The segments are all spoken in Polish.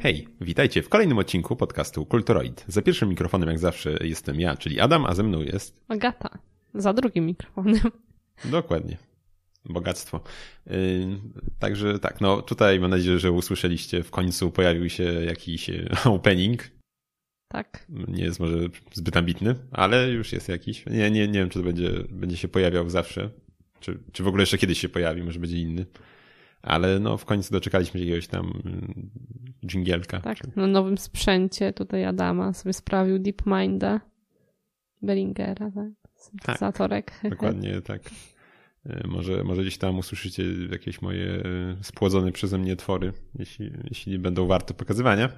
Hej, witajcie w kolejnym odcinku podcastu Kulturoid. Za pierwszym mikrofonem jak zawsze jestem ja, czyli Adam, a ze mną jest... Agata. Za drugim mikrofonem. Dokładnie. Bogactwo. Yy, także tak, no tutaj mam nadzieję, że usłyszeliście, w końcu pojawił się jakiś e, opening. Tak. Nie jest może zbyt ambitny, ale już jest jakiś. Nie, nie, nie wiem, czy to będzie, będzie się pojawiał zawsze. Czy, czy w ogóle jeszcze kiedyś się pojawi, może będzie inny. Ale no w końcu doczekaliśmy jakiegoś tam dżingielka. Tak, na nowym sprzęcie tutaj Adama sobie sprawił DeepMinda Bellingera, tak? Syntezatorek. Tak, dokładnie tak. E, może, może gdzieś tam usłyszycie jakieś moje e, spłodzone przeze mnie twory, jeśli, jeśli będą warte pokazywania.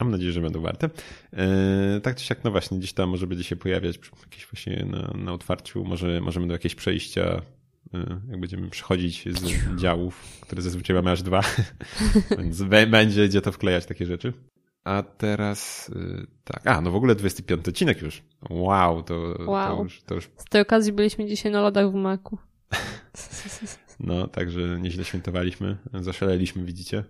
Mam nadzieję, że będą warte. E, tak czy siak, no właśnie, gdzieś tam może będzie się pojawiać jakieś właśnie na, na otwarciu, może, może będą jakieś przejścia, jak będziemy przechodzić z działów, które zazwyczaj mamy aż dwa, więc będzie gdzie to wklejać takie rzeczy. A teraz tak, a no w ogóle 25 odcinek już. Wow, to, wow. to, już, to już. Z tej okazji byliśmy dzisiaj na lodach w Maku. No, także nieźle świętowaliśmy, zaszaleliśmy, widzicie.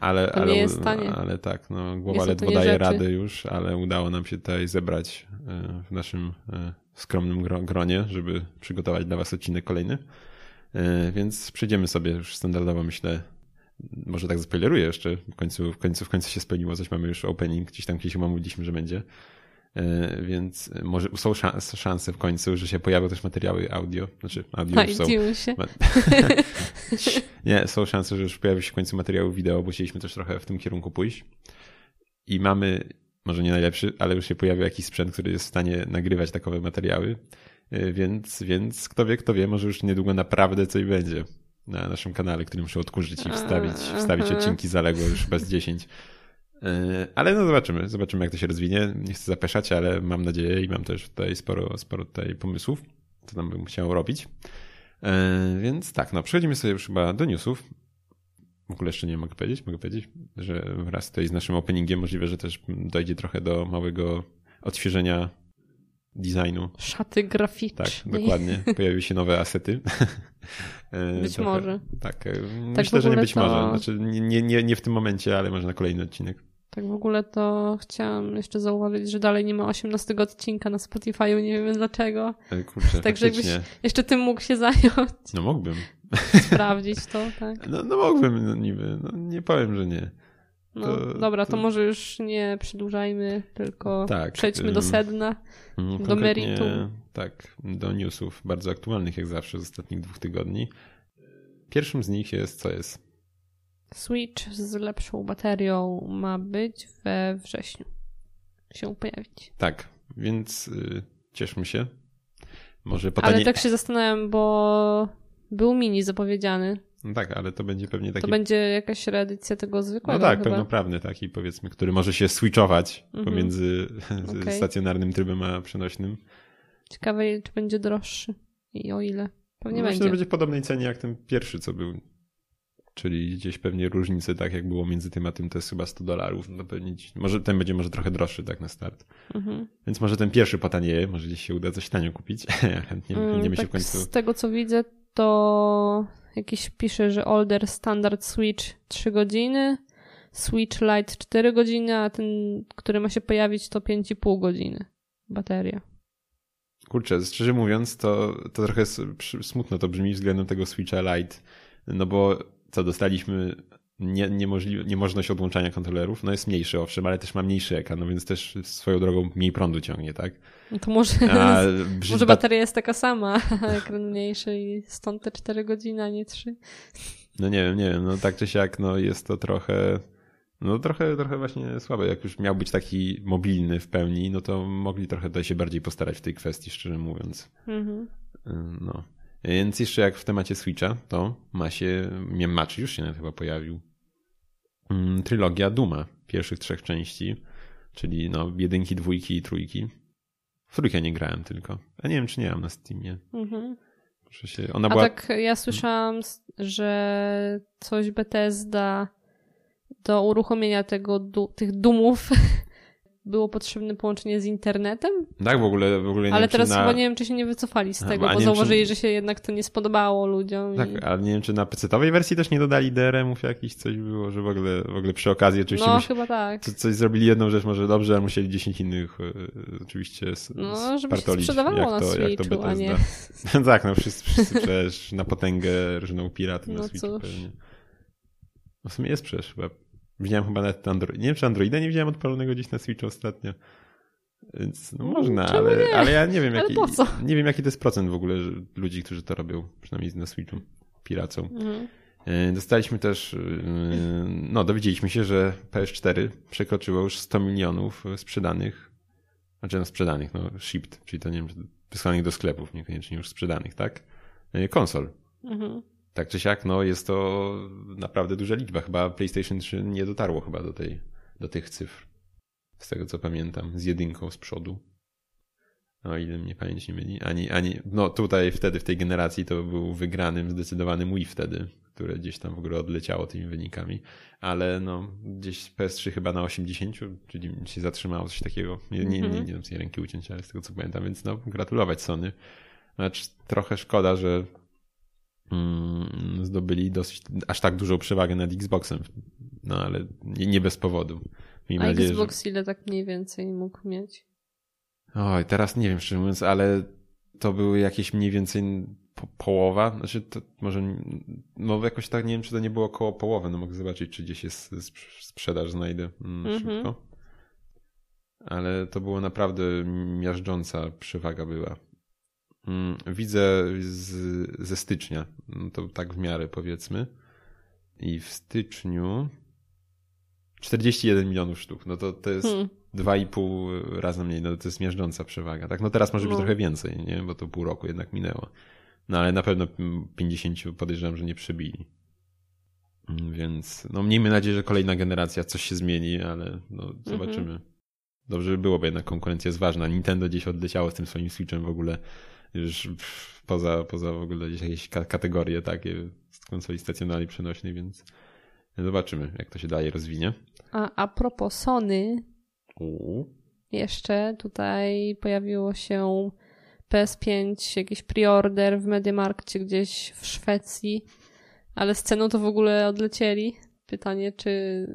Ale, to ale, stanie. ale tak, no, głowa ledwo daje rzeczy. radę już, ale udało nam się tutaj zebrać w naszym skromnym gronie, żeby przygotować dla Was odcinek kolejny. Więc przejdziemy sobie już standardowo, myślę, może tak zaspoileruję jeszcze, w końcu, w końcu, w końcu się spełniło, coś mamy już opening, gdzieś tam kiedyś mówiliśmy, że będzie. Więc może są szanse w końcu, że się pojawią też materiały audio. Znaczy, audio już są. się. Nie, są szanse, że już pojawi się w końcu materiały wideo, bo chcieliśmy też trochę w tym kierunku pójść. I mamy, może nie najlepszy, ale już się pojawił jakiś sprzęt, który jest w stanie nagrywać takowe materiały. Więc, więc kto wie, kto wie, może już niedługo naprawdę coś będzie na naszym kanale, który muszę odkurzyć i wstawić, wstawić odcinki zaległe już bez 10. Ale no zobaczymy, zobaczymy jak to się rozwinie. Nie chcę zapeszać, ale mam nadzieję i mam też tutaj sporo, sporo tutaj pomysłów, co tam bym chciał robić. Więc tak, no przechodzimy sobie już chyba do newsów. W ogóle jeszcze nie mogę powiedzieć, mogę powiedzieć, że wraz tutaj z naszym openingiem możliwe, że też dojdzie trochę do małego odświeżenia designu. Szaty graficznej. Tak, dokładnie. Pojawiły się nowe asety. Być Trochę, może. Tak, tak myślę, że nie być to... może. Znaczy, nie, nie, nie w tym momencie, ale może na kolejny odcinek. Tak w ogóle to chciałam jeszcze zauważyć, że dalej nie ma 18 odcinka na Spotify'u, nie wiem dlaczego. Kurczę, Także jakbyś jeszcze tym mógł się zająć. No mógłbym. Sprawdzić to, tak. No, no mógłbym, no niby. No, nie powiem, że nie. No to, dobra, to, to, może już nie przedłużajmy, tylko tak, przejdźmy do sedna, do meritum. Tak, do newsów bardzo aktualnych jak zawsze z ostatnich dwóch tygodni. Pierwszym z nich jest, co jest? Switch z lepszą baterią ma być we wrześniu. Się pojawić. Tak, więc y, cieszmy się. Może Ale tak się zastanawiam, bo był mini zapowiedziany. No tak, ale to będzie pewnie taki... To będzie jakaś reedycja tego zwykłego No tak, chyba. pełnoprawny taki powiedzmy, który może się switchować mhm. pomiędzy okay. stacjonarnym trybem a przenośnym. Ciekawe, czy będzie droższy i o ile. Pewnie no, będzie. Myślę, że będzie w podobnej cenie jak ten pierwszy, co był. Czyli gdzieś pewnie różnice, tak jak było między tym a tym, to jest chyba 100 dolarów. No pewnie, może ten będzie może trochę droższy tak na start. Mhm. Więc może ten pierwszy potanieje, może gdzieś się uda coś tanio kupić. chętnie, chętnie mm, tak się w końcu... Z tego co widzę, to jakiś pisze, że Older Standard Switch 3 godziny, Switch Lite 4 godziny, a ten, który ma się pojawić, to 5,5 godziny bateria. Kurczę, szczerze mówiąc, to, to trochę smutno to brzmi względem tego Switcha Lite, no bo co dostaliśmy nie, niemożli- niemożność odłączania kontrolerów, no jest mniejszy owszem, ale też ma mniejszy ekran, no więc też swoją drogą mniej prądu ciągnie, tak? No to może, a, może bateria jest taka sama, ekran mniejszy i stąd te 4 godziny, a nie 3. No nie wiem, nie wiem, no tak czy siak, no jest to trochę, no trochę, trochę właśnie słabe. Jak już miał być taki mobilny w pełni, no to mogli trochę tutaj się bardziej postarać w tej kwestii, szczerze mówiąc. Mhm. No. Więc jeszcze jak w temacie Switcha, to ma się, nie maczy, już się nawet chyba pojawił, mm, trylogia Duma, pierwszych trzech części, czyli no jedynki, dwójki i trójki. W trójkę nie grałem tylko. A nie wiem, czy nie mam na Steamie. Mhm. Się, ona A była... tak ja słyszałam, że coś Bethesda do uruchomienia tego, tych dumów było potrzebne połączenie z internetem. Tak, w ogóle, w ogóle nie Ale wiem, teraz na... chyba nie wiem, czy się nie wycofali z tego, a bo zauważyli, czy- że się jednak to nie spodobało ludziom. Tak, i... ale nie wiem, czy na PC-owej wersji też nie dodali DRM-ów jakiś coś było, że w ogóle, w ogóle przy okazji oczywiście No, musi... chyba tak. co- coś zrobili jedną rzecz może dobrze, ale musieli 10 innych e, oczywiście No, żeby się sprzedawało jak na to, jak to Switchu, a nie... Bethesda. tak, no wszyscy, wszyscy przecież na potęgę różną piraty na No Switchu cóż. pewnie. No w sumie jest przecież chyba. Widziałem chyba nawet Android. Nie wiem, czy Androida nie widziałem odpalonego gdzieś na Switchu ostatnio. Więc no Mm, można, czemu ale, nie? ale ja nie wiem, jaki, nie wiem, jaki to jest procent w ogóle ludzi, którzy to robią, przynajmniej na Switchu, piracą. Mhm. E, Dostaliśmy też, e, no dowiedzieliśmy się, że PS4 przekroczyło już 100 milionów sprzedanych, znaczy no sprzedanych, no shipped, czyli to nie wiem, wysłanych do sklepów, niekoniecznie już sprzedanych, tak? E, Konsol. Mhm. Tak czy siak, no jest to naprawdę duża liczba. Chyba PlayStation 3 nie dotarło chyba do, tej, do tych cyfr. Z tego co pamiętam, z jedynką z przodu. O ile mnie pamięć nie myli. Ani, ani, no tutaj wtedy w tej generacji to był wygranym zdecydowanym Wii wtedy, które gdzieś tam w ogóle odleciało tymi wynikami. Ale no gdzieś PS3 chyba na 80, czyli się zatrzymało coś takiego. Nie, nie, nie, nie, nie dam sobie ręki uciąć, ale z tego co pamiętam, więc no gratulować Sony. Znaczy trochę szkoda, że zdobyli dosyć, aż tak dużą przewagę nad Xboxem. No ale nie, nie bez powodu. Miejmy A nadzieję, Xbox ile tak mniej więcej mógł mieć? że... Oj, teraz nie wiem szczerze mówiąc, ale to były jakieś mniej więcej po, połowa. Znaczy to może, no jakoś tak, nie wiem czy to nie było około połowy, no mogę zobaczyć czy gdzieś jest sprz- sprzedaż znajdę mm, Mhm. szybko. Ale to było naprawdę miażdżąca przewaga była. Mm, Widzę z, ze stycznia, no to tak w miarę powiedzmy. I w styczniu 41 milionów sztuk. No to, to jest Hmm. 2,5 razy mniej. No to jest miażdżąca przewaga. Tak, no teraz może być No. trochę więcej, nie? Bo to pół roku jednak minęło. No ale na pewno 50 podejrzewam, że nie przebili. Mm, Więc no miejmy nadzieję, że kolejna generacja coś się zmieni, ale no zobaczymy. Dobrze by było, bo jednak konkurencja jest ważna. Nintendo gdzieś odleciało z tym swoim Switchem w ogóle już poza, poza w ogóle jakieś ka- kategorie takie z konsoli stacjonarnej przenośnej, więc zobaczymy, jak to się dalej rozwinie. A, a propos Sony, Uuu. jeszcze tutaj pojawiło się PS5, jakiś preorder w Mediamarkcie gdzieś w Szwecji, ale z ceną to w ogóle odlecieli. Pytanie, czy,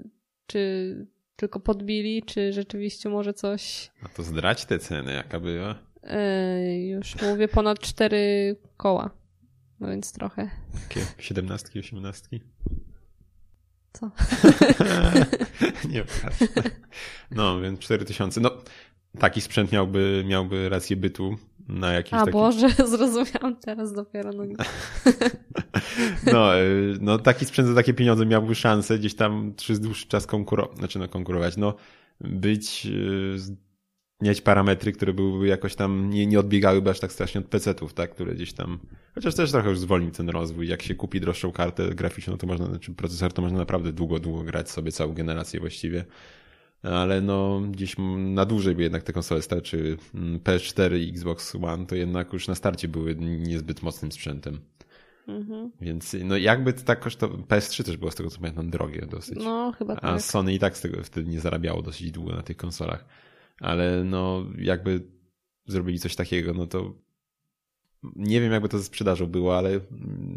czy tylko podbili, czy rzeczywiście może coś. A to zdrać te ceny, jaka była. Yy, już mówię, ponad cztery koła. No więc trochę. Takie 17, 18? Co? Nie patrz. No, więc 4000. No, taki sprzęt miałby, miałby rację bytu na jakiś A taki... Boże, zrozumiałam teraz dopiero. No. No, y, no, taki sprzęt za takie pieniądze miałby szansę gdzieś tam przez dłuższy czas konkurować, znaczy no konkurować, no być, y, mieć parametry, które byłyby jakoś tam, nie, nie odbiegałyby aż tak strasznie od PC-ów, tak, które gdzieś tam, chociaż też trochę już zwolnił ten rozwój, jak się kupi droższą kartę graficzną, to można, znaczy procesor, to można naprawdę długo, długo grać sobie całą generację właściwie, ale no gdzieś na dłużej by jednak te konsole starczy mm, PS4 i Xbox One, to jednak już na starcie były niezbyt mocnym sprzętem. Mhm. Więc no jakby to tak kosztowało, PS3 też było z tego co pamiętam drogie dosyć. no chyba A tak. Sony i tak z tego wtedy nie zarabiało dosyć długo na tych konsolach. Ale no jakby zrobili coś takiego, no to nie wiem jakby to ze sprzedażą było, ale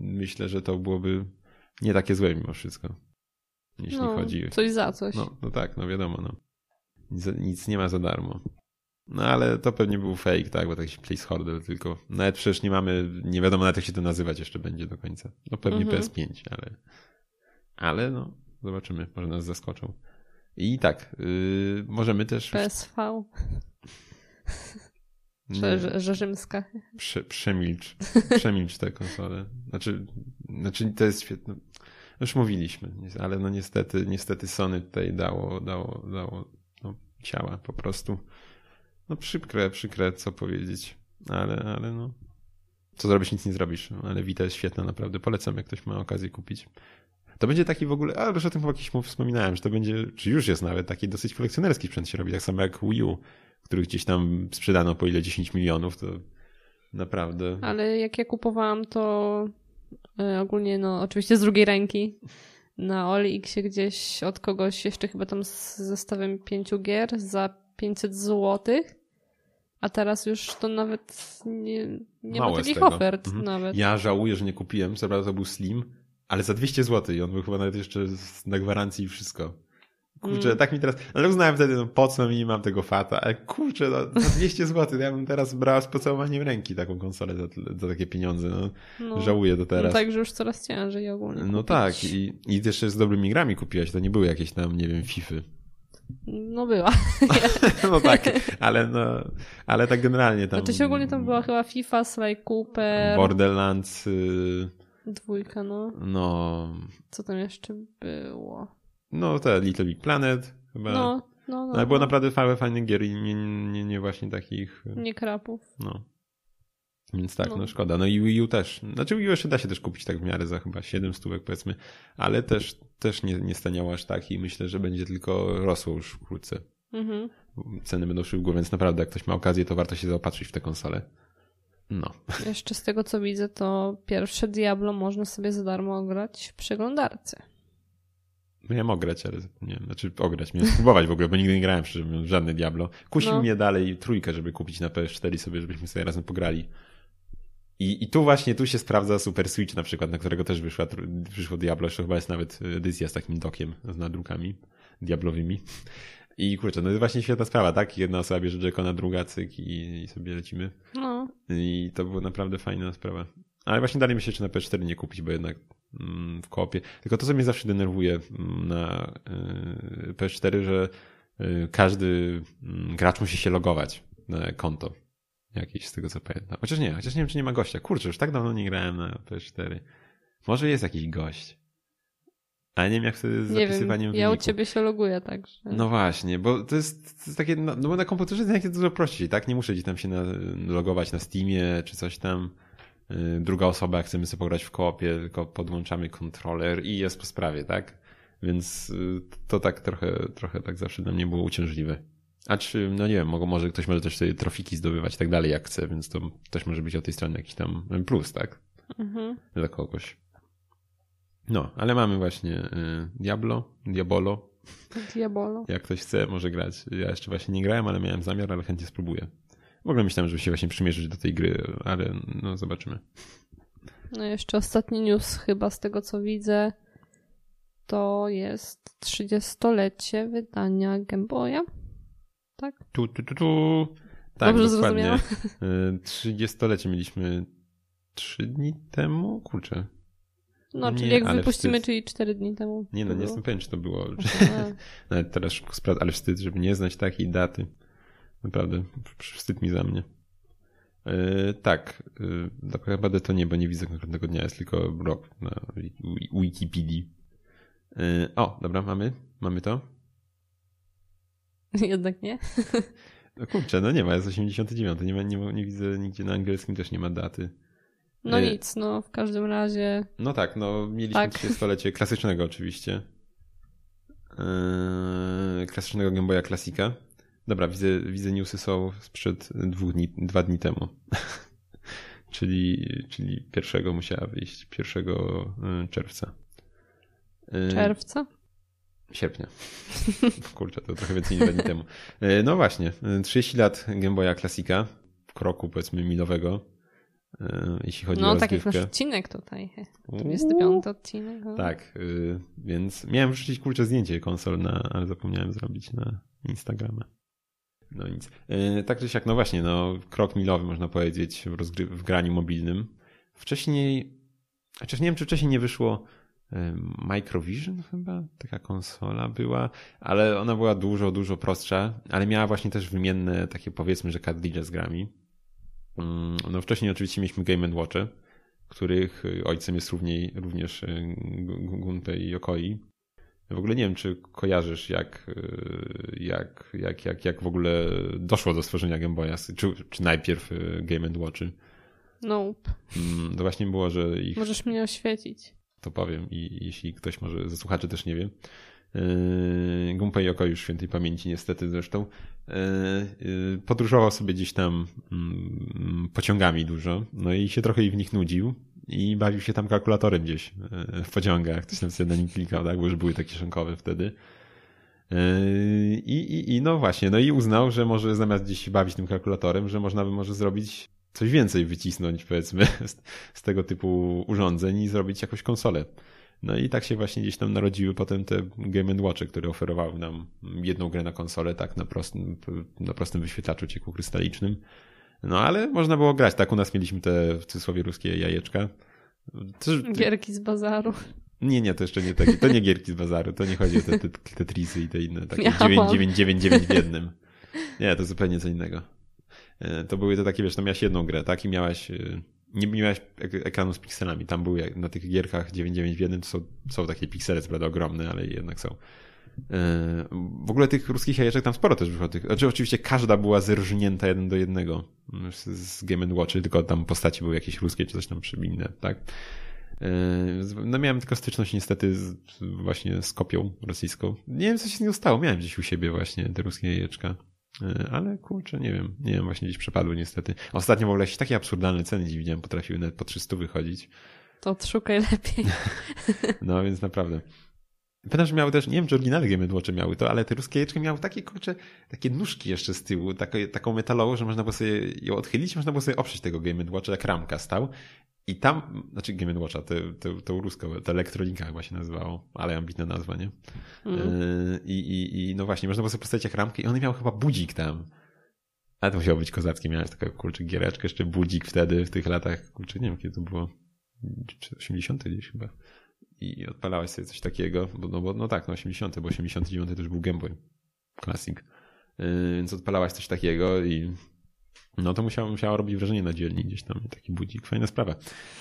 myślę, że to byłoby nie takie złe mimo wszystko. Jeśli no, chodzi. Coś za coś. No, no tak, no wiadomo, no. Nic, nic nie ma za darmo. No ale to pewnie był fake, tak, bo taki placeholder tylko. Nawet przecież nie mamy, nie wiadomo nawet jak się to nazywać jeszcze będzie do końca. No pewnie Mhm. PS5, ale ale no, zobaczymy, może nas zaskoczą. I tak, yy, możemy też... PSV, że, rzymska. prze, przemilcz, przemilcz te konsole. Znaczy, znaczy to jest świetne. Już mówiliśmy, ale no niestety, niestety Sony tutaj dało, dało, dało no, ciała po prostu. No przykre, przykre, co powiedzieć. Ale, ale no. Co zrobisz, nic nie zrobisz. Ale Vita jest świetna, naprawdę. Polecam, jak ktoś ma okazję kupić. To będzie taki w ogóle, a już o tym chyba kiedyś wspominałem, że to będzie, czy już jest nawet taki dosyć kolekcjonerski sprzęt się robi, tak samo jak Wii U, który gdzieś tam sprzedano po ile 10 milionów, to naprawdę. Ale jak ja kupowałam, to y, ogólnie, no oczywiście z drugiej ręki na OLX gdzieś od kogoś jeszcze chyba tam z zestawem pięciu gier za 500 zł, a teraz już to nawet nie, nie ma takich ofert Mhm. nawet. Ja żałuję, że nie kupiłem. Co prawda to był Slim, ale za 200 zł i on był chyba nawet jeszcze na gwarancji i wszystko. Kurczę, Mm. tak mi teraz. Ale uznałem wtedy, no po co mi mam tego fata, ale kurczę, no, za 200 zł. Ja bym teraz brał z pocałowaniem ręki taką konsolę za, za takie pieniądze. No, No. Żałuję do No teraz. tak, że już coraz ciężej ogólnie. No kupić. tak, i, i jeszcze z dobrymi grami kupiłaś, to nie były jakieś tam, nie wiem, Fify. No była. No tak, ale no, ale tak generalnie tam. Znaczy się ogólnie tam była chyba FIFA, Sly Cooper, Borderlands, y, dwójka, no. no, Co tam jeszcze było? no te Little Big Planet chyba. No, no, no. Ale było no. naprawdę fajne, fajne gier i nie, nie, nie właśnie takich, y, Nie krapów. no. Więc tak, No. no. szkoda. No i Wii U też. Znaczy Wii U jeszcze da się też kupić tak w miarę za chyba 7 stówek powiedzmy, ale też, też nie, nie staniało aż tak i myślę, że będzie tylko rosło już wkrótce. Mhm. Ceny będą szły w górę, więc naprawdę jak ktoś ma okazję, to warto się zaopatrzyć w tę konsolę. No. Jeszcze z tego co widzę, to pierwsze Diablo można sobie za darmo ograć w przeglądarce. Miałem ograć, ale zapomniałem. Znaczy ograć, miałem spróbować w ogóle, bo nigdy nie grałem w żadne Diablo. Kusił No. mnie dalej trójkę, żeby kupić na PS4 sobie, żebyśmy sobie razem pograli. I, I tu właśnie, tu się sprawdza Super Switch na przykład, na którego też wyszła, wyszło Diablo. Jeszcze chyba jest nawet edycja z takim dokiem, z nadrukami diablowymi. I kurczę, no jest właśnie świetna sprawa, tak? Jedna osoba bierze Jackona, druga cyk i, i sobie lecimy. No, I to była naprawdę fajna sprawa. Ale właśnie dalej myślę, czy na PS4 nie kupić, bo jednak mm, w koopie. Tylko to, co mnie zawsze denerwuje mm, na y, PS4, że y, każdy mm, gracz musi się logować na konto. Jakieś z tego co pamiętam. Chociaż nie, chociaż nie wiem, czy nie ma gościa. Kurczę, już tak dawno nie grałem na PS4. Może jest jakiś gość. Ale nie wiem, jak wtedy z nie wiem. zapisywaniem Ja u ciebie się loguję, także. No właśnie, bo to jest, to jest takie, no, no bo na komputerze jest dużo prościej, tak? Nie muszę gdzieś tam się na, logować na Steamie czy coś tam. Yy, Druga osoba, jak chcemy sobie pograć w koopie, tylko podłączamy kontroler i jest po sprawie, tak? Więc yy, to tak trochę, trochę tak zawsze dla mnie było uciążliwe. A czy, no nie wiem, może ktoś może też sobie trofiki zdobywać i tak dalej jak chce, więc to też może być od tej strony jakiś tam plus, tak? Mhm. Dla kogoś. No, ale mamy właśnie yy, Diablo, Diabolo, Diabolo. jak ktoś chce, może grać. Ja jeszcze właśnie nie grałem, ale miałem zamiar, ale chętnie spróbuję. W ogóle myślałem, żeby się właśnie przymierzyć do tej gry, ale no zobaczymy. No jeszcze ostatni news chyba z tego co widzę to jest 30-lecie wydania Game Boya. Tak? Tu, tu, tu, tu. Tak, Dobrze dokładnie. Y, 30-lecie mieliśmy 3 dni temu? Kurczę. No, czyli Nie, jak wypuścimy, wstyd. czyli 4 dni temu. Nie no, nie jestem pewien, czy to było. A, Nawet teraz szybko sprawdzę, ale wstyd, żeby nie znać takiej daty. Naprawdę, wstyd mi za mnie. Yy, tak, yy, tak naprawdę to nie, bo nie widzę konkretnego dnia, jest tylko rok na wi- Wikipedii. Yy, o, dobra, mamy, mamy to. Jednak nie. No kurczę, no nie ma, jest 89, nie, ma, nie, ma, nie widzę nigdzie na angielskim też nie ma daty. No Y- nic, no w każdym razie No tak, no mieliśmy Tak. 30-lecie klasycznego oczywiście. Yy, klasycznego Game Boya Klasika. Dobra, widzę, widzę newsy są sprzed dwóch dni, dwa dni temu. czyli, czyli pierwszego musiała wyjść, 1 y, czerwca. Yy, czerwca. Sierpnia. Kurczę, to trochę więcej niż dwa dni temu. Yy, No właśnie, yy, 30 lat Game Boya Klasika, w kroku powiedzmy milowego, jeśli chodzi o No tak jak nasz odcinek tutaj. 25 odcinek. No. Tak, y, więc miałem wrzucić kurczę zdjęcie konsol, na, ale zapomniałem zrobić na Instagrama. No nic. Y, tak czy siak, no właśnie, no krok milowy można powiedzieć w, rozgry- w graniu mobilnym. Wcześniej, chociaż nie wiem czy wcześniej nie wyszło y, Microvision chyba, taka konsola była, ale ona była dużo, dużo prostsza, ale miała właśnie też wymienne takie powiedzmy, że kartridże z grami. Mm, No wcześniej oczywiście mieliśmy Game Watche, których y, ojcem jest równiej, również y, Gu- Gunpei Yokoi. W ogóle nie wiem, czy kojarzysz, jak, y, jak, jak, jak, jak w ogóle doszło do stworzenia Game Boya, czy, czy najpierw Game Watchy. Nope. Mm, To właśnie było, że ich Możesz mnie oświecić. to powiem i jeśli ktoś może ze słuchaczy też nie wie. Yokoi już świętej pamięci niestety zresztą yy, yy, podróżował sobie gdzieś tam mm, pociągami dużo, no i się trochę w nich nudził i bawił się tam kalkulatorem gdzieś yy, w pociągach, ktoś tam sobie na nim klikał, tak, bo już były takie szynkowe wtedy. I, i, I no właśnie, no i uznał, że może zamiast gdzieś się bawić tym kalkulatorem, że można by może zrobić coś więcej wycisnąć powiedzmy z, z tego typu urządzeń i zrobić jakąś konsolę. No i tak się właśnie gdzieś tam narodziły potem te Game Watche, które oferowały nam jedną grę na konsolę, tak na prostym, na prostym wyświetlaczu ciekło krystalicznym. No ale można było grać, tak u nas mieliśmy te w cudzysłowie ruskie jajeczka. Gierki z bazaru. Nie, nie, to jeszcze nie takie. To nie gierki z bazaru, to nie chodzi o te, te Tetrisy i te inne takie ja 9999 w jednym. Nie, to zupełnie co innego. E, to były te takie, wiesz, tam miałeś jedną grę, tak? I miałaś, e, nie miałeś ekranu z pikselami. Tam były na tych gierkach 99 w jednym, to są, są takie piksele, co prawda ogromne, ale jednak są. E, w ogóle tych ruskich jajeczek tam sporo też wyszło. Znaczy oczywiście każda była zerżnięta jeden do jednego z, Game Watchy, tylko tam postaci były jakieś ruskie czy coś tam inne, tak? No miałem tylko styczność niestety z, właśnie z kopią rosyjską. Nie wiem, co się z nią stało. Miałem gdzieś u siebie właśnie te ruskie jajeczka. E, ale kurczę, nie wiem. Nie wiem, właśnie gdzieś przepadły niestety. Ostatnio w ogóle jakieś takie absurdalne ceny gdzieś widziałem, potrafiły nawet po 300 wychodzić. To odszukaj lepiej. No więc naprawdę. Pamiętam, że miały też, nie wiem czy oryginalne Game Watche miały to, ale te ruskie jajeczki miały takie, kurcze, takie nóżki jeszcze z tyłu, takie, taką metalową, że można było sobie ją odchylić, można było sobie oprzeć tego Game Watcha, jak ramka stał i tam, znaczy Game Watcha, tę te, te, ruską, ta elektronika chyba się nazywało, ale ambitna nazwa, nie? Mm. I, i, I no właśnie, można było sobie postawić jak ramkę i on miał chyba budzik tam. Ale to musiało być kozackie, miałeś taką kurczę giereczkę, jeszcze budzik wtedy, w tych latach, kurczę, nie wiem kiedy to było, 80 gdzieś chyba. I odpalałeś sobie coś takiego, bo, no, bo no tak, no 80, bo 89 to już był Game Boy Classic. Yy, więc odpalałaś coś takiego i no to musiało, musiało robić wrażenie na dzielni gdzieś tam, taki budzik, fajna sprawa.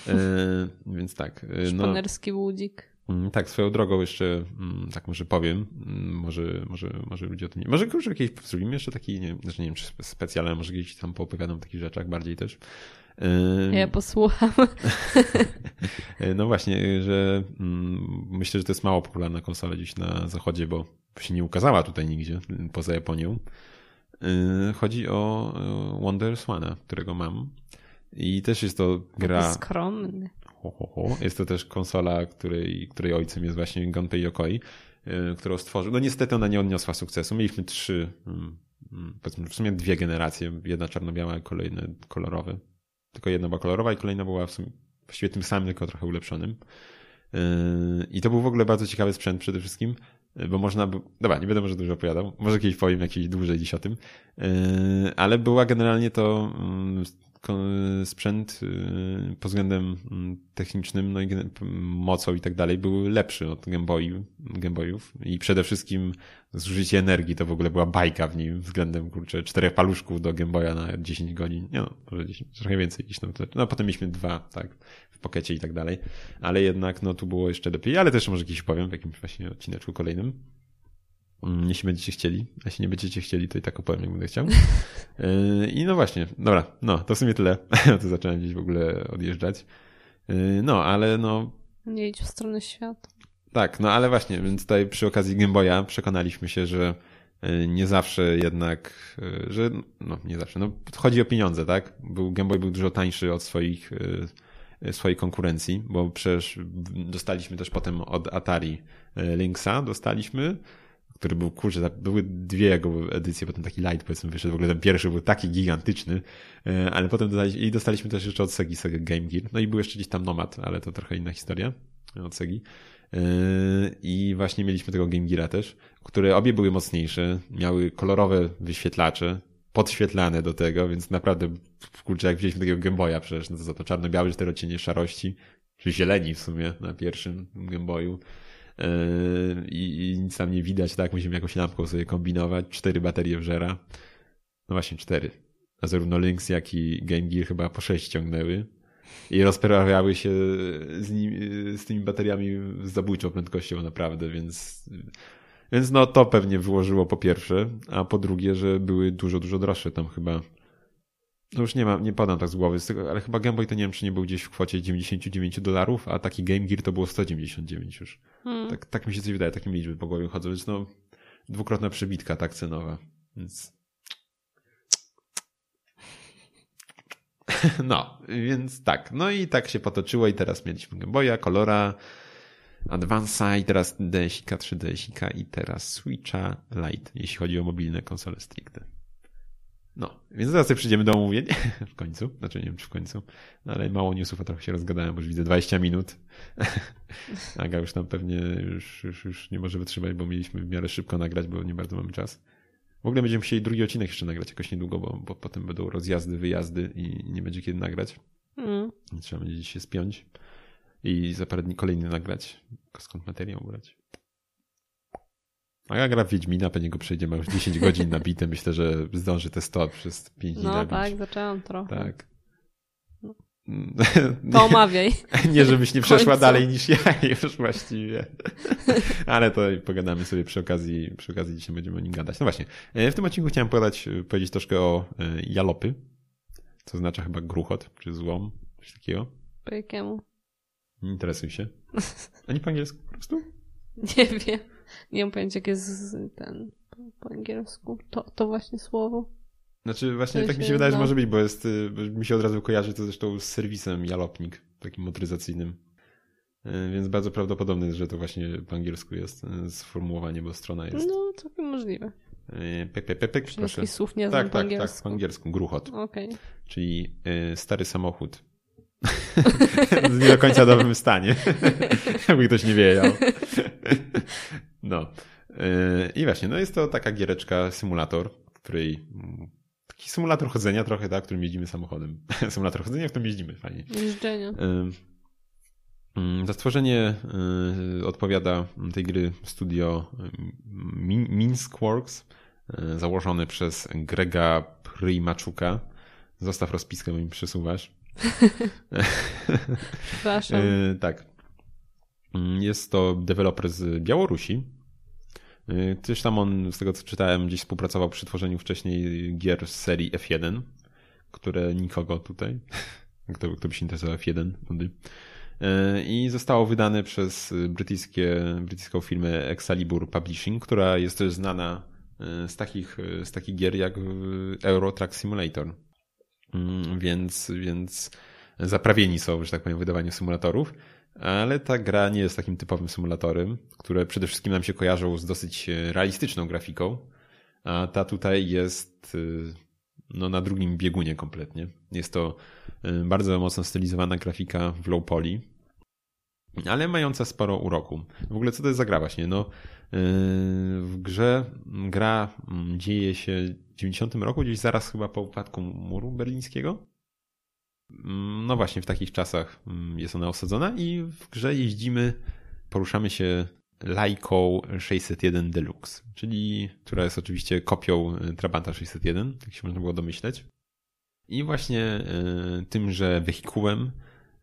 E, więc tak. E, Szpanerski no, budzik. Mm, tak, swoją drogą jeszcze, mm, tak może powiem, mm, może, może, może ludzie o tym nie... Może już jakieś zrobimy jeszcze taki, nie, znaczy nie wiem czy specjalny, może gdzieś tam poopowiadam o takich rzeczach bardziej też. E, ja posłucham. no właśnie, że myślę, że to jest mało popularna konsola gdzieś na zachodzie, bo się nie ukazała tutaj nigdzie, poza Japonią. Y, chodzi o y, Wonder Swana, którego mam. I też jest to gra. Skromny. Ho, ho, ho. Jest to też konsola, której, której ojcem jest właśnie Gunpei Yokoi, y, którą stworzył. No niestety ona nie odniosła sukcesu. Mieliśmy trzy, mm, mm, powiedzmy w sumie dwie generacje. Jedna czarno-biała, kolejne kolorowe. Tylko jedna była kolorowa i kolejna była w sumie właściwie tym samym, tylko trochę ulepszonym. I to był w ogóle bardzo ciekawy sprzęt przede wszystkim, bo można by... Dobra, nie będę może dużo opowiadał, może kiedyś powiem jakieś dłużej dziś o tym, yy, ale była generalnie to mm, sprzęt yy, pod względem mm, technicznym, no i mocą i tak dalej był lepszy od Game i przede wszystkim zużycie energii to w ogóle była bajka w nim względem kurczę czterech paluszków do Game na 10 godzin, nie no, może 10, trochę więcej niż no, no potem mieliśmy dwa, tak, w pokecie i tak dalej, ale jednak no tu było jeszcze lepiej, ale też może kiedyś powiem w jakimś właśnie odcineczku kolejnym. Mm, jeśli będziecie chcieli. A jeśli nie będziecie chcieli, to i tak opowiem, jak będę chciał. Yy, I no właśnie, dobra, no to w sumie tyle. to zacząłem gdzieś w ogóle odjeżdżać. Yy, no, ale no. Nie idź w stronę świata. Tak, no ale właśnie, więc tutaj przy okazji Game Boya przekonaliśmy się, że yy, nie zawsze jednak, że no nie zawsze, no chodzi o pieniądze, tak? Był, Game Boy był dużo tańszy od swoich, swojej konkurencji, bo przecież dostaliśmy też potem od Atari Lynxa, dostaliśmy który był, kurczę, były dwie jego edycje, potem taki light powiedzmy wyszedł, w ogóle ten pierwszy był taki gigantyczny, e, ale potem dostaliśmy, i dostaliśmy też jeszcze od Segi Sega Game Gear, no i był jeszcze gdzieś tam Nomad, ale to trochę inna historia od Segi. E, I właśnie mieliśmy tego Game Geara też, które obie były mocniejsze, miały kolorowe wyświetlacze, podświetlane do tego, więc naprawdę, kurczę, jak wzięliśmy takiego Game Boya przecież, no to za to czarno-biały, cztery odcienie szarości, czy zieleni w sumie na pierwszym Game Boyu, i, i nic tam nie widać, tak? Musimy jakąś lampką sobie kombinować. Cztery baterie wżera. No właśnie cztery. A zarówno Lynx, jak i Game Gear chyba po sześć ciągnęły. I rozprawiały się z, nim, z tymi bateriami z zabójczą prędkością naprawdę, więc, więc no to pewnie wyłożyło po pierwsze, a po drugie, że były dużo, dużo droższe tam chyba no już nie mam, nie podam tak z głowy, ale chyba Game Boy to nie wiem, czy nie był gdzieś w kwocie 99 dolarów, a taki Game Gear to było 199 już. Hmm. Tak, tak mi się coś wydaje, takie liczby po głowie chodzą, więc no dwukrotna przebitka tak cenowa, więc no, więc tak. No i tak się potoczyło i teraz mieliśmy Game Boya, Colora, Advance'a i teraz DSika, 3DSika i teraz Switcha Lite, jeśli chodzi o mobilne konsole stricte. No, więc zaraz sobie przyjdziemy do omówień w końcu, znaczy nie wiem czy w końcu, no, ale mało newsów, a trochę się rozgadałem, bo już widzę 20 minut. Aga już tam pewnie już, już, już nie może wytrzymać, bo mieliśmy w miarę szybko nagrać, bo nie bardzo mamy czas. W ogóle będziemy musieli drugi odcinek jeszcze nagrać jakoś niedługo, bo, bo potem będą rozjazdy, wyjazdy i nie będzie kiedy nagrać. Mm. Trzeba będzie gdzieś się spiąć i za parę dni kolejny nagrać. Skąd materiał brać? A ja gra w Wiedźmina, pewnie go przejdziemy już 10 godzin nabite. Myślę, że zdąży te 100 przez 5 dni No nabić. tak, zaczęłam trochę. Tak. No. To omawiaj. Nie, żebyś nie przeszła dalej niż ja już właściwie. Ale to pogadamy sobie przy okazji, przy okazji dzisiaj będziemy o nim gadać. No właśnie, e, w tym odcinku chciałem podać, powiedzieć troszkę o e, jalopy, co oznacza chyba gruchot, czy złom, coś takiego. Po jakiemu? Nie interesuj się. Ani po angielsku po prostu? Nie wiem. Nie mam pojęcia, jak jest ten po, angielsku. To, to właśnie słowo. Znaczy właśnie To tak mi się wydaje, że może być, bo jest, y, mi się od razu kojarzy to zresztą z serwisem Jalopnik, takim motoryzacyjnym. Y, Więc bardzo prawdopodobne, że to właśnie po angielsku jest y, sformułowanie, bo strona jest. No, całkiem możliwe. Pek, pek, pek, pek, proszę. Słów nie Tak, po tak, angielsku. tak, po angielsku. Gruchot, Okej. czyli y, stary samochód. w nie do końca dobrym stanie. Jakby ktoś nie wiedział. No. Y, I właśnie, no jest to taka giereczka, symulator, w której mm, taki symulator chodzenia trochę, tak, którym jeździmy samochodem. symulator chodzenia, w którym jeździmy, fajnie. Jeżdżenia. Ym, ym, Za stworzenie y, odpowiada tej gry studio Min- Minskworks, y, założone przez Grega Prymaczuka. Zostaw rozpiskę, bo mi przesuwasz. Przepraszam. Y, tak. Mm, Jest to deweloper z Białorusi. Y, Też tam on, z tego co czytałem, gdzieś współpracował przy tworzeniu wcześniej gier z serii F1, które nikogo tutaj, kto, kto by się interesował F1, nudy. Y, I zostało wydane przez brytyjskie, brytyjską firmę Excalibur Publishing, która jest też znana y, z takich, y, z takich gier jak y, Euro Truck Simulator. Mm, Więc, więc zaprawieni są, że tak powiem, w wydawaniu symulatorów. Ale ta gra nie jest takim typowym symulatorem, które przede wszystkim nam się kojarzą z dosyć e, realistyczną grafiką, a ta tutaj jest y, no, na drugim biegunie kompletnie. Jest to y, bardzo mocno stylizowana grafika w low poly, ale mająca sporo uroku. W ogóle co to jest za gra właśnie? No, w grze gra mm, dzieje się w 90 roku, gdzieś zaraz chyba po upadku muru berlińskiego. Mm, No właśnie, w takich czasach mm, jest ona osadzona i w grze jeździmy, poruszamy się Lajką 601 Deluxe, czyli która jest oczywiście kopią y, Trabanta 601, jak się można było domyśleć. I właśnie y, tymże wehikułem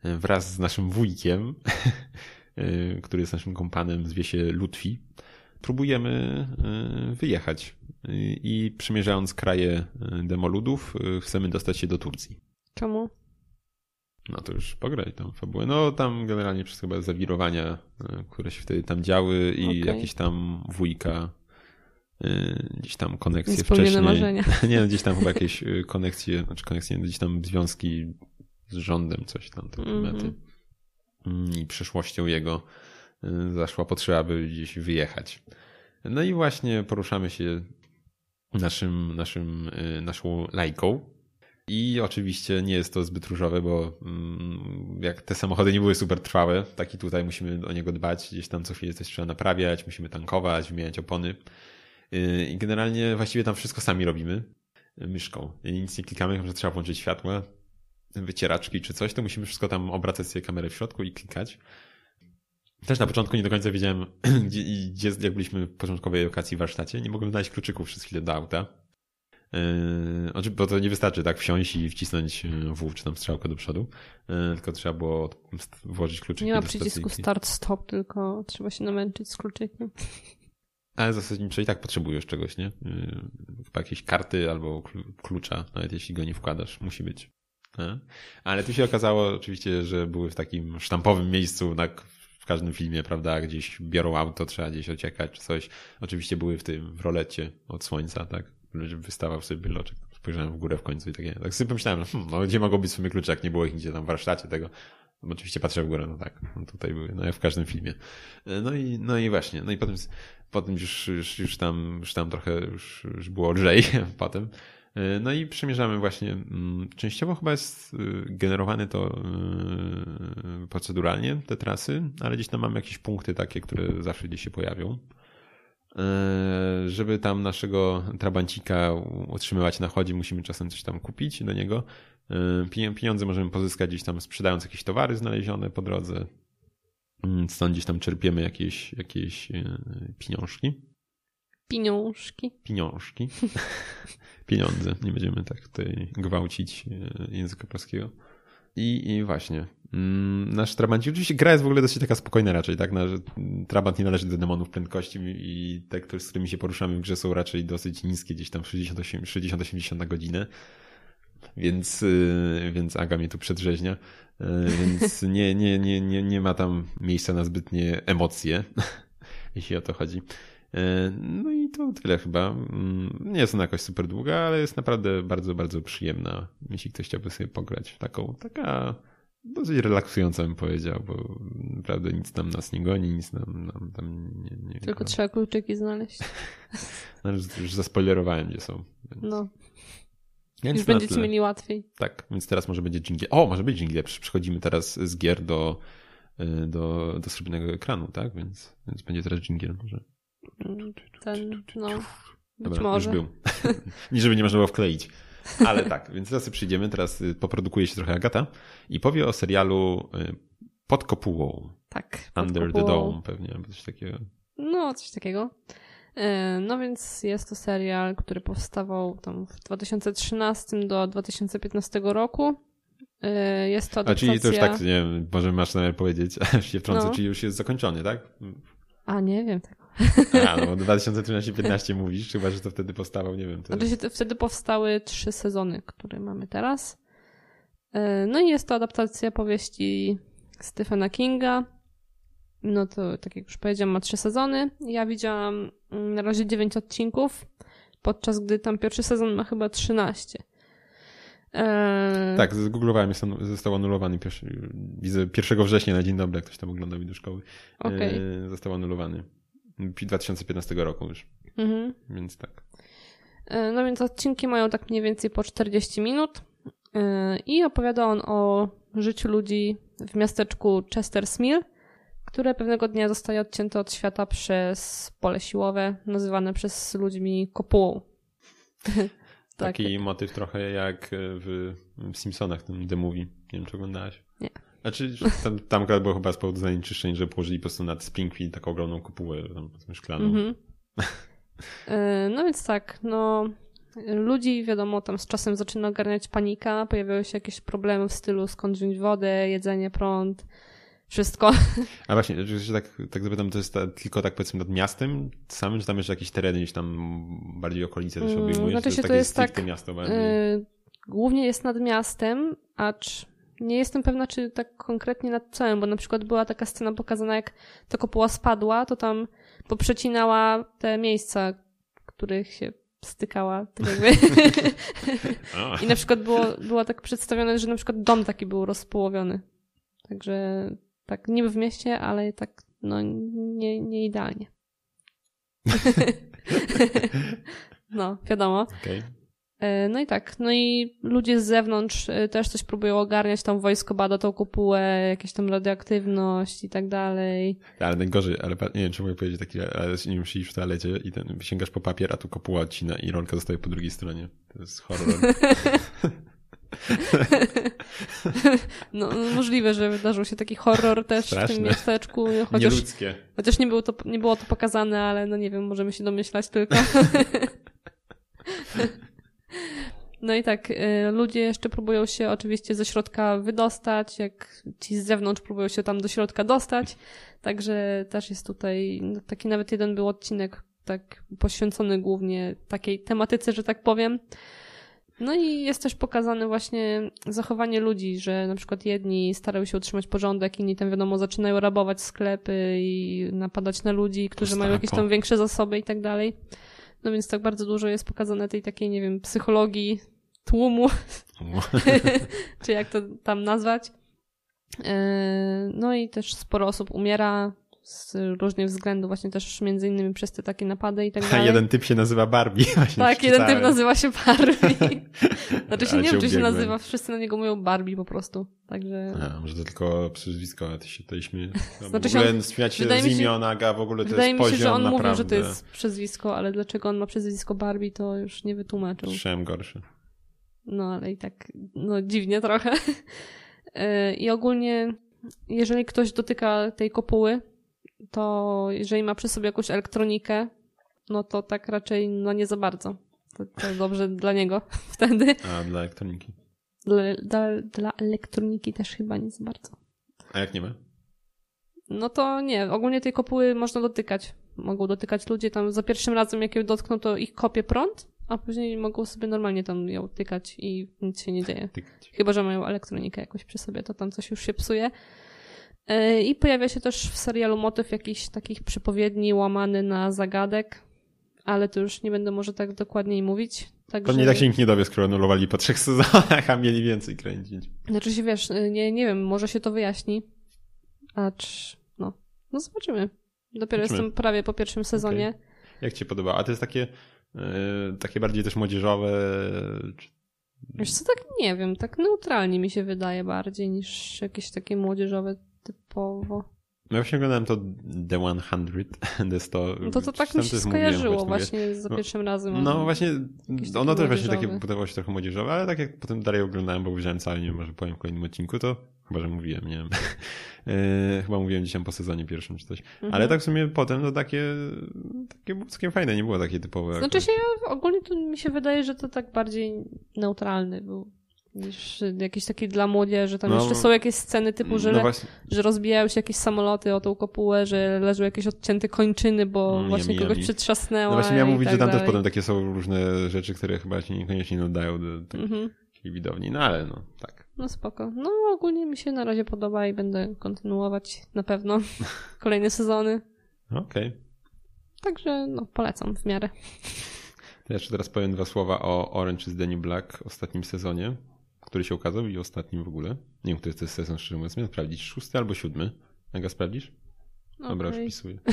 y, wraz z naszym wujkiem, który jest naszym kompanem, zwie się Lutfi, próbujemy wyjechać. I przemierzając kraje demoludów, chcemy dostać się do Turcji. Czemu? No to już pograj tą fabułę. No tam generalnie przez chyba zawirowania, y, które się wtedy tam działy i Okej. jakieś tam wujka, y, gdzieś tam koneksje wcześniej. marzenia. Nie, no, gdzieś tam chyba jakieś y, koneksje, znaczy koneksje, nie, gdzieś tam związki z rządem, coś tam, te Mhm. mety. Mm, I przyszłością jego zaszła potrzeba, by gdzieś wyjechać. No i właśnie poruszamy się naszym, naszym, naszą lajką. I oczywiście nie jest to zbyt różowe, bo mm, jak te samochody nie były super trwałe, tak i tutaj musimy o niego dbać, gdzieś tam co chwilę coś trzeba naprawiać, musimy tankować, wymieniać opony. Yy, I generalnie właściwie tam wszystko sami robimy myszką. I nic nie klikamy, chyba że trzeba włączyć światła, wycieraczki czy coś, to musimy wszystko tam obracać sobie kamerę w środku i klikać. Też na początku nie do końca wiedziałem, gdzie, gdzie jak byliśmy w początkowej lokacji w warsztacie, nie mogłem znaleźć kluczyków przez chwilę do auta. Yy, oczy- bo to nie wystarczy tak wsiąść i wcisnąć yy, W czy tam strzałkę do przodu, yy, tylko trzeba było włożyć kluczyki Nie ma przycisku start-stop, tylko trzeba się namęczyć z kluczykiem. Ale zasadniczo i tak potrzebujesz czegoś, nie? Chyba jakieś karty albo klu- klucza, nawet jeśli go nie wkładasz, musi być. E? Ale tu się okazało oczywiście, że były w takim sztampowym miejscu na, w każdym filmie, prawda, gdzieś biorą auto, trzeba gdzieś ociekać czy coś. Oczywiście były w tym, w rolecie od słońca, tak? Wystawał sobie byloczek. Spojrzałem w górę w końcu i takie, tak sobie pomyślałem, hmm, no gdzie mogą być w sumie klucze, jak nie było ich nigdzie tam w warsztacie tego. Oczywiście patrzę w górę, no tak, no tutaj były, no w każdym filmie. No i, no i właśnie, no i potem, potem już, już, już tam, już tam trochę już, już było lżej potem. No i przemierzamy właśnie, mm, częściowo chyba jest y, generowane to proceduralnie, te trasy, ale gdzieś tam mamy jakieś punkty takie, które zawsze gdzieś się pojawią. Żeby tam naszego trabancika utrzymywać na chodzie, musimy czasem coś tam kupić do niego. Pieniądze możemy pozyskać gdzieś tam sprzedając jakieś towary znalezione po drodze. Mm, stąd gdzieś tam czerpiemy jakieś, jakieś pieniążki. Pieniążki. Pieniążki. Pieniądze. Nie będziemy tak tutaj gwałcić języka polskiego. I, I właśnie. Mm, nasz Trabancik, oczywiście gra jest w ogóle dosyć taka spokojna raczej, tak? Nasz Trabant nie należy do demonów prędkości i te, z którymi się poruszamy w grze są raczej dosyć niskie, gdzieś tam 60-80 na godzinę. Więc, y, więc Aga mnie tu przedrzeźnia. Y, więc nie, nie, nie, nie, nie ma tam miejsca na zbytnie emocje, jeśli o to chodzi. Y, no i to tyle chyba. Mm, nie jest ona jakoś super długa, ale jest naprawdę bardzo, bardzo przyjemna, jeśli ktoś chciałby sobie pograć. Taką, taka dosyć relaksująca bym powiedział, bo naprawdę nic tam nas nie goni, nic nam, nam tam nie, nie Tylko trzeba kluczyki znaleźć. No, już, już zaspoilerowałem, gdzie są. Więc... No. Już będziecie mieli łatwiej. Tak, więc teraz może będzie jingle. O, może być jingle. Przechodzimy teraz z gier do, y, do, do srebrnego ekranu, tak? Więc, więc będzie teraz jingle może. Ten, no, być Dobra, może. Już był. Nie, żeby nie można było wkleić. Ale tak, więc teraz przyjdziemy, teraz y, poprodukuje się trochę Agata i powie o serialu y, Pod kopułą. Tak. Under kopułą. the Dome pewnie, albo coś takiego. No, coś takiego. E, no więc jest to serial, który powstawał tam w 2013 do 2015 roku. Jest to adaptacja... A czyli to już tak, nie wiem, może masz namiar powiedzieć, a się wtrącę, no. czyli już jest zakończony, tak? A, nie wiem tego. A, no 2013-15 mówisz, chyba, że to wtedy powstawał, nie wiem. To... Znaczy, wtedy powstały trzy sezony, które mamy teraz. E, no i jest to adaptacja powieści Stephena Kinga. No to, tak jak już powiedziałam, ma trzy sezony. Ja widziałam mm, na razie dziewięć odcinków, podczas gdy tam pierwszy sezon ma chyba 13. Eee... Tak, zgooglowałem, jest został anulowany. Pierwszy, widzę 1 września na dzień dobry, jak ktoś tam oglądał mi do szkoły. Okay. Eee, został anulowany. 2015 roku już. Mhm. Więc tak. Eee, no więc odcinki mają tak mniej więcej po 40 minut eee, i opowiada on o życiu ludzi w miasteczku Chestersmill, które pewnego dnia zostaje odcięte od świata przez pole siłowe, nazywane przez ludźmi kopułą. Taki tak. motyw trochę jak w, Simpsonach, tym The Movie. Nie wiem, czy oglądałaś. Znaczy, tam, tam było chyba z powodu zanieczyszczeń, że położyli po prostu nad Springfield taką ogromną kopułę tam, szklaną. Mm -hmm. no więc tak, no ludzi, wiadomo, tam z czasem zaczyna ogarniać panika, pojawiają się jakieś problemy w stylu skąd wziąć wodę, jedzenie, prąd, wszystko. A właśnie, że się tak, tak zapytam, to jest ta, tylko tak powiedzmy nad miastem samym, czy tam jeszcze jakieś tereny gdzieś tam bardziej okolice też mm, obejmujesz? Znaczy się, to jest, to jest tak, miasto bardziej? Yy, głównie jest nad miastem, acz nie jestem pewna, czy tak konkretnie nad całym, bo na przykład była taka scena pokazana, jak ta kopuła spadła, to tam poprzecinała te miejsca, których się stykała. Tak jakby. I na przykład było, było tak przedstawione, że na przykład dom taki był rozpołowiony. Także tak niby w mieście, ale tak no nie, nie idealnie. no, wiadomo. Okay. E, no i tak, no i ludzie z zewnątrz e, też coś próbują ogarniać, tam wojsko bada tą kopułę, jakieś tam radioaktywność i tak dalej. Ale najgorzej, ale nie wiem, czy mogę powiedzieć taki, ale nie siedzisz w toalecie i ten, sięgasz po papier, a tu kopuła odcina i rolka zostaje po drugiej stronie. To jest horror. No, możliwe, że wydarzył się taki horror też Straszne. w tym miasteczku. Chociaż, Nieludzkie. Chociaż nie było, to, nie było to pokazane, ale no nie wiem, możemy się domyślać tylko. No i tak, y, ludzie jeszcze próbują się oczywiście ze środka wydostać, jak ci z zewnątrz próbują się tam do środka dostać. Także też jest tutaj no, taki nawet jeden był odcinek tak poświęcony głównie takiej tematyce, że tak powiem. No i jest też pokazane właśnie zachowanie ludzi, że na przykład jedni starają się utrzymać porządek, inni tam wiadomo zaczynają rabować sklepy i napadać na ludzi, którzy mają jakieś tam większe zasoby i tak dalej. No więc tak bardzo dużo jest pokazane tej takiej, nie wiem, psychologii tłumu, czy jak to tam nazwać. E, no i też sporo osób umiera z różnych względów, właśnie też między innymi przez te takie napady i tak dalej. A jeden typ się nazywa Barbie. Właśnie tak, jeden typ nazywa się Barbie. znaczy się nie wiem, czy się nazywa, wszyscy na niego mówią Barbie po prostu. Także A, może to tylko przezwisko, ale ty się tutaj śmieje. Znaczy w się ogóle on- śmiać się wydaje z imiona, a w ogóle to wydaje jest mi się, poziom że on naprawdę. mówił, że to jest przezwisko, ale dlaczego on ma przezwisko Barbie, to już nie wytłumaczył. Słyszałem gorszy. No ale i tak, no dziwnie trochę. E, I ogólnie, jeżeli ktoś dotyka tej kopuły, to jeżeli ma przy sobie jakąś elektronikę, no to tak raczej no nie za bardzo. To, to dobrze dla niego wtedy. A dla elektroniki. Dla, dla, dla elektroniki też chyba nie za bardzo. A jak nie ma? No to nie, ogólnie tej kopuły można dotykać. Mogą dotykać ludzie tam za pierwszym razem, jak ją dotkną, to ich kopie prąd, a później mogą sobie normalnie tam ją tykać i nic się nie dzieje. Tykać. Chyba, że mają elektronikę jakoś przy sobie, to tam coś już się psuje. Yy, I pojawia się też w serialu motyw jakichś takich przypowiedni łamany na zagadek, ale to już nie będę może tak dokładniej mówić. Także... Pewnie tak się nikt nie dowie, skoro anulowali po trzech sezonach, a mieli więcej kręcić. Znaczy się wiesz, yy, nie, nie wiem, może się to wyjaśni. Acz, no, no zobaczymy. Dopiero Zobaczymy. jestem prawie po pierwszym sezonie. Jak ci się podoba? A to jest takie, e, takie bardziej też młodzieżowe. czy- Wiesz co, tak nie wiem, tak neutralnie mi się wydaje bardziej niż jakieś takie młodzieżowe typowo. No ja właśnie oglądałem to The 100, to jest to... No to to tak mi się skojarzyło właśnie, właśnie za No, pierwszym razem. No właśnie, ono też właśnie takie wydawało się trochę młodzieżowe, ale tak jak potem dalej oglądałem, bo widziałem cały, nie wiem, może powiem w kolejnym odcinku, to chyba, że mówiłem, nie wiem. E, chyba mówiłem dzisiaj po sezonie pierwszym czy coś. Mhm. Ale tak w sumie potem to takie, takie całkiem fajne, nie było takie typowe. Znaczy jakoś. się, ogólnie to mi się wydaje, że to tak bardziej neutralny był niż jakiś taki dla młodzieży. Tam No, jeszcze są jakieś sceny typu, że, No że rozbijają się jakieś samoloty o tą kopułę, że leżą jakieś odcięte kończyny, bo Mm, właśnie kogoś yummy. przytrzasnęła. no właśnie miałem mówić, tak że tam też dalej. potem takie są różne rzeczy, które chyba się niekoniecznie nadają do takiej Mhm. widowni, no ale no, tak. No spoko. No ogólnie mi się na razie podoba i będę kontynuować na pewno kolejne sezony. Okej. Także no polecam w miarę. To jeszcze teraz powiem dwa słowa o Orange is the New Black, ostatnim sezonie, który się ukazał i ostatnim w ogóle. Nie wiem, który to jest sezon, szczerze mówiąc. Miałem sprawdzić, szósty albo siódmy. Aga, sprawdzisz? Dobra, już Okej. wpisuję.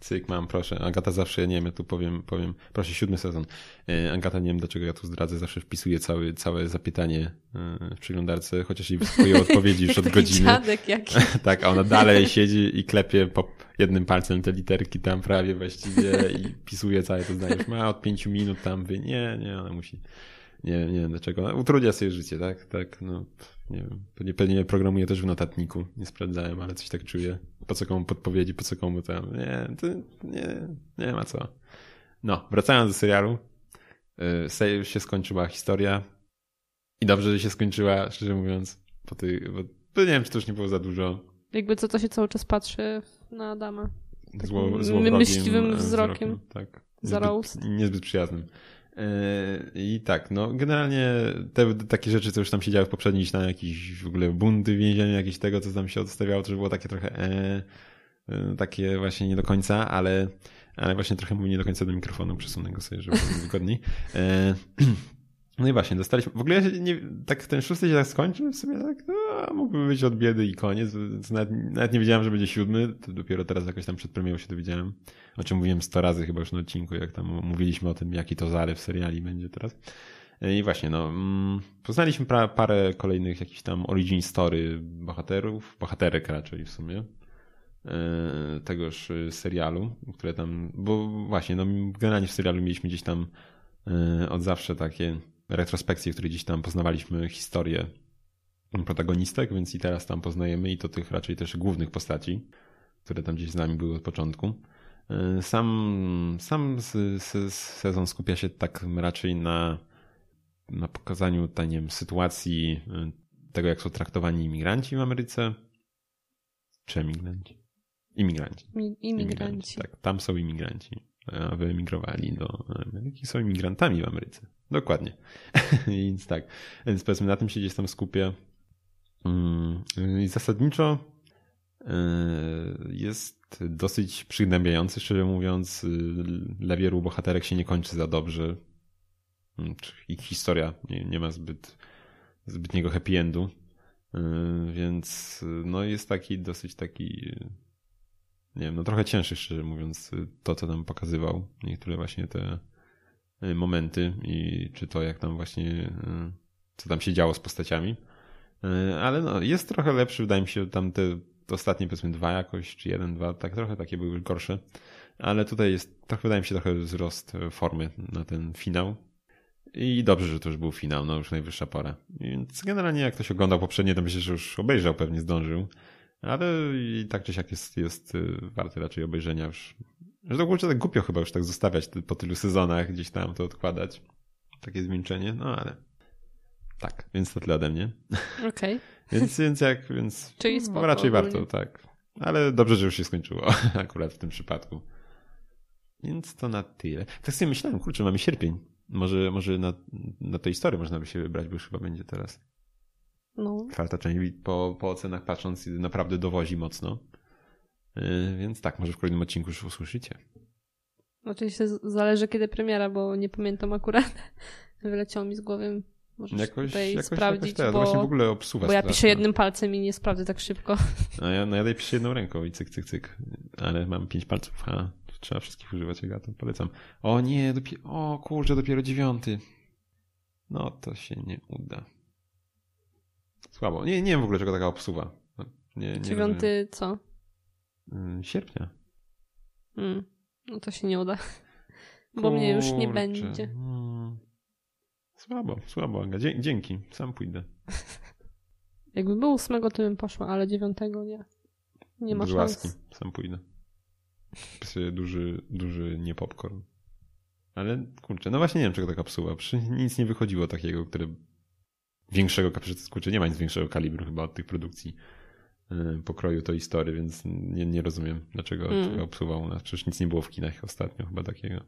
Cyk, mam, proszę. Agata zawsze, nie wiem, ja tu powiem, powiem, proszę, siódmy sezon. E, Agata, nie wiem dlaczego ja tu zdradzę, zawsze wpisuje cały, całe zapytanie e, w przeglądarce, chociaż jej wyskupują odpowiedzi już od godziny. jaki. Tak, a ona dalej siedzi i klepie po jednym palcem te literki tam prawie właściwie i pisuje całe to zdanie. Już ma od pięciu minut tam, wy, nie, nie, ona musi. Nie, nie wiem dlaczego. Utrudnia sobie życie, tak? Tak, no, nie wiem. Pewnie, pewnie programuje też w notatniku. Nie sprawdzałem, ale coś tak czuję. Po co komu podpowiedzi, po co komu tam. Nie, to nie, nie ma co. No, wracając do serialu. Yy, już się skończyła historia. I dobrze, że się skończyła, szczerze mówiąc. Po tej, bo, nie wiem, czy to już nie było za dużo. Jakby co to się cały czas patrzy na Adama. Zło, Takim myśliwym e, wzrokiem. Tak. Za Niezbyt, niezbyt przyjaznym. E, I tak, no generalnie te takie rzeczy, co już tam się działy w poprzednich, tam jakieś w ogóle bunty w więzieniu, jakieś tego, co tam się odstawiało, to było takie trochę e, e, takie właśnie nie do końca, ale, ale właśnie trochę mówię nie do końca do mikrofonu, przesunę go sobie, żeby było wygodniej. E, no i właśnie, dostaliśmy, w ogóle nie, tak ten szósty się tak skończył, w sumie tak, no, mógłby być od biedy i koniec, nawet, nawet nie wiedziałem, że będzie siódmy, to dopiero teraz jakoś tam przed premierą się dowiedziałem, o czym mówiłem sto razy chyba już na odcinku, jak tam mówiliśmy o tym, jaki to zaryw seriali będzie teraz. I właśnie, no, mm, poznaliśmy pra, parę kolejnych jakichś tam origin story bohaterów, bohaterek raczej w sumie, e, tegoż e, serialu, które tam, bo właśnie, no, generalnie w serialu mieliśmy gdzieś tam e, od zawsze takie retrospekcje, w których gdzieś tam poznawaliśmy historię protagonistek, więc i teraz tam poznajemy i to tych raczej też głównych postaci, które tam gdzieś z nami były od początku. E, Sam, sam sezon skupia się tak raczej na, na pokazaniu tak, nie wiem, sytuacji e, tego, jak są traktowani imigranci w Ameryce. Czy emigranci? Imigranci. Mi- Imigranci. Tak, tam są imigranci. A wyemigrowali do Ameryki, są imigrantami w Ameryce. Dokładnie. Więc tak. Więc powiedzmy, na tym się gdzieś tam skupię. Mm, I zasadniczo yy, jest dosyć przygnębiający, szczerze mówiąc. Dla wielu bohaterek się nie kończy za dobrze. Mm, Ich historia nie, nie ma zbyt zbytniego happy endu. Więc no jest taki dosyć taki nie wiem, no trochę cięższy szczerze mówiąc to, co nam pokazywał. Niektóre właśnie te momenty i czy to jak tam właśnie co tam się działo z postaciami. Ale no, jest trochę lepszy, wydaje mi się, tam te ostatnie powiedzmy dwa jakoś, czy jeden, dwa, tak trochę takie były gorsze. Ale tutaj jest, trochę wydaje mi się, trochę wzrost formy na ten finał. I dobrze, że to już był finał, no już najwyższa pora. Więc generalnie jak ktoś oglądał poprzednie, to myślę, że już obejrzał, pewnie zdążył. Ale i tak czy siak jest, jest y, warty raczej obejrzenia już. Że to kurczę tak głupio chyba już tak zostawiać po tylu sezonach, gdzieś tam to odkładać. Takie zmięczenie, no ale tak, więc to tyle ode mnie. Okej. Okay. więc, więc jak, więc Czyli spoko, raczej warto, tak. Ale dobrze, że już się skończyło akurat w tym przypadku. Więc to na tyle. Tak sobie myślałem, kurczę, mamy sierpień. Może, może na, na tej historii można by się wybrać, bo już chyba będzie teraz. No. Czwarta część po, po ocenach patrząc naprawdę dowozi mocno. Yy, więc tak, może w kolejnym odcinku już usłyszycie. Oczywiście zależy kiedy premiera, bo nie pamiętam akurat. Wyleciało mi z głowy. Możesz jakoś, tutaj jakoś, sprawdzić, jakoś bo, właśnie w ogóle obsuwa bo ja piszę jednym palcem i nie sprawdzę tak szybko. A ja, no ja piszę jedną ręką i cyk, cyk, cyk. Ale mam pięć palców, a trzeba wszystkich używać, ja to polecam. O nie, dopiero, o kurczę, dopiero dziewiąty. No to się nie uda. Słabo. Nie, nie wiem w ogóle, czego taka obsuwa. No, nie, nie Dziewiąty co? Mm, sierpnia. Hmm. No to się nie uda. Bo Kurczę. mnie już nie będzie. Hmm. Słabo, słabo, Aga. Dzięki, sam pójdę. Jakby był ósmego, to bym poszła, ale dziewiątego nie. Nie ma szans. sam pójdę. Duży, duży nie popcorn. Ale kurczę, no właśnie nie wiem, czego taka psuła. Nic nie wychodziło takiego, które większego, kurczę, nie ma nic większego kalibru chyba od tych produkcji pokroju to historii, więc nie, nie rozumiem, dlaczego mm. obsuwał u nas. Przecież nic nie było w kinach ostatnio chyba takiego.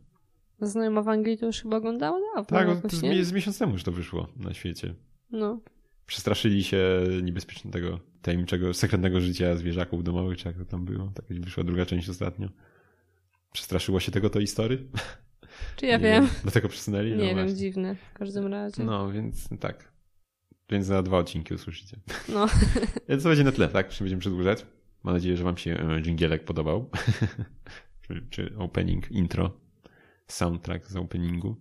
Znajoma w Anglii to już chyba oglądała dawno. Tak, jakoś, z, z miesiąc temu już to wyszło na świecie. No. Przestraszyli się niebezpiecznego, tajemniczego, sekretnego życia zwierzaków domowych, czy jak to tam było. Tak wyszła druga część ostatnio. Przestraszyło się tego to historii? Czy ja wiem. wiem. Dlatego przesunęli? Nie no wiem, właśnie. dziwne w każdym razie. No, więc tak. Więc za dwa odcinki usłyszycie. No. Więc to będzie na tle, tak? Czy będziemy przedłużać? Mam nadzieję, że wam się dżingielek podobał. czy, czy opening, intro soundtrack z openingu.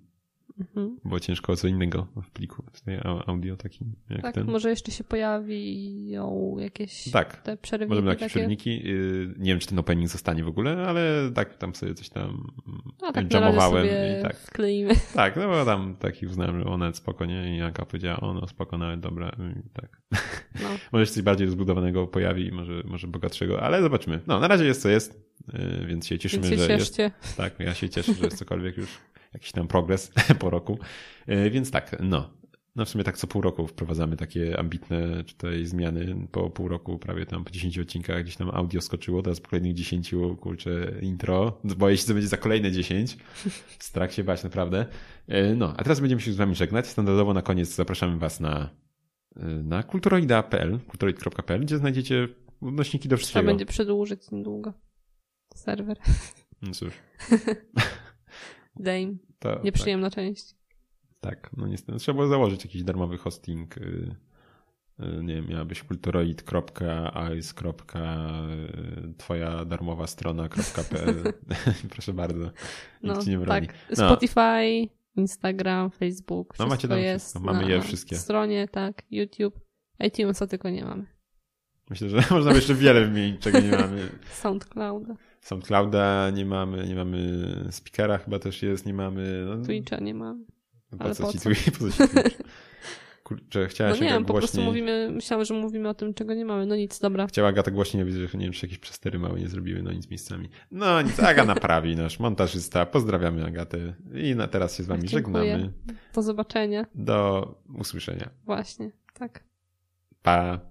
Mhm. Było ciężko o co innego w pliku audio takim jak tak, ten. może jeszcze się pojawią jakieś tak, te przerywniki. Możemy jakieś takie? przerwniki. Y, nie wiem, czy ten opening zostanie w ogóle, ale tak tam sobie coś tam A, tak jamowałem. i tak. Wkleimy. Tak, no bo tam taki uznałem, że ona spokojnie i Jaka powiedziała, ono spoko, nawet dobra. tak. No. może się coś bardziej rozbudowanego pojawi, może, może bogatszego, ale zobaczymy. No, na razie jest co jest, y, więc się cieszymy, więc się że cieszcie. jest. Tak, ja się cieszę, że jest cokolwiek już jakiś tam progres po roku. E, więc tak, no. No w sumie tak co pół roku wprowadzamy takie ambitne tutaj zmiany. Po pół roku prawie tam po 10 odcinkach gdzieś tam audio skoczyło, teraz po kolejnych 10 kurczę intro. Boję się, co będzie za kolejne 10. Strach się bać naprawdę. E, no, a teraz będziemy się z wami żegnać. Standardowo na koniec zapraszamy was na e, na kulturoida.pl, kulturoid.pl, gdzie znajdziecie odnośniki do wszystkiego. Trzeba będzie przedłużyć niedługo serwer. No cóż. Dame. To, Nieprzyjemna tak. część. Tak, no niestety. Trzeba było założyć jakiś darmowy hosting. Y, y, nie wiem, miałabyś kulturoid.ice. Y, twoja darmowa strona.pl. Proszę bardzo. No, ci nie broni. Tak. No. Spotify, Instagram, Facebook. No macie tam jest wszystko. Mamy je wszystkie. stronie, tak. YouTube. iTunesa tylko nie mamy. Myślę, że można by jeszcze wiele wymienić, czego nie mamy. SoundCloud. SoundClouda nie mamy, nie mamy speakera chyba też jest, nie mamy. No, Twitcha nie mamy. No, po co ci Twitch? Po co ci Twitch? Kurczę, chciałaś no nie wiem, po prostu mówimy, myślałam, że mówimy o tym, czego nie mamy. No nic, dobra. Chciała Agata głośniej, widzę, że nie wiem, czy jakieś przestery małe nie zrobiły, no nic miejscami. No nic, Aga naprawi, nasz montażysta. Pozdrawiamy Agatę i na teraz się z wami Dziękuję. żegnamy. Do zobaczenia. Do usłyszenia. Właśnie, tak. Pa.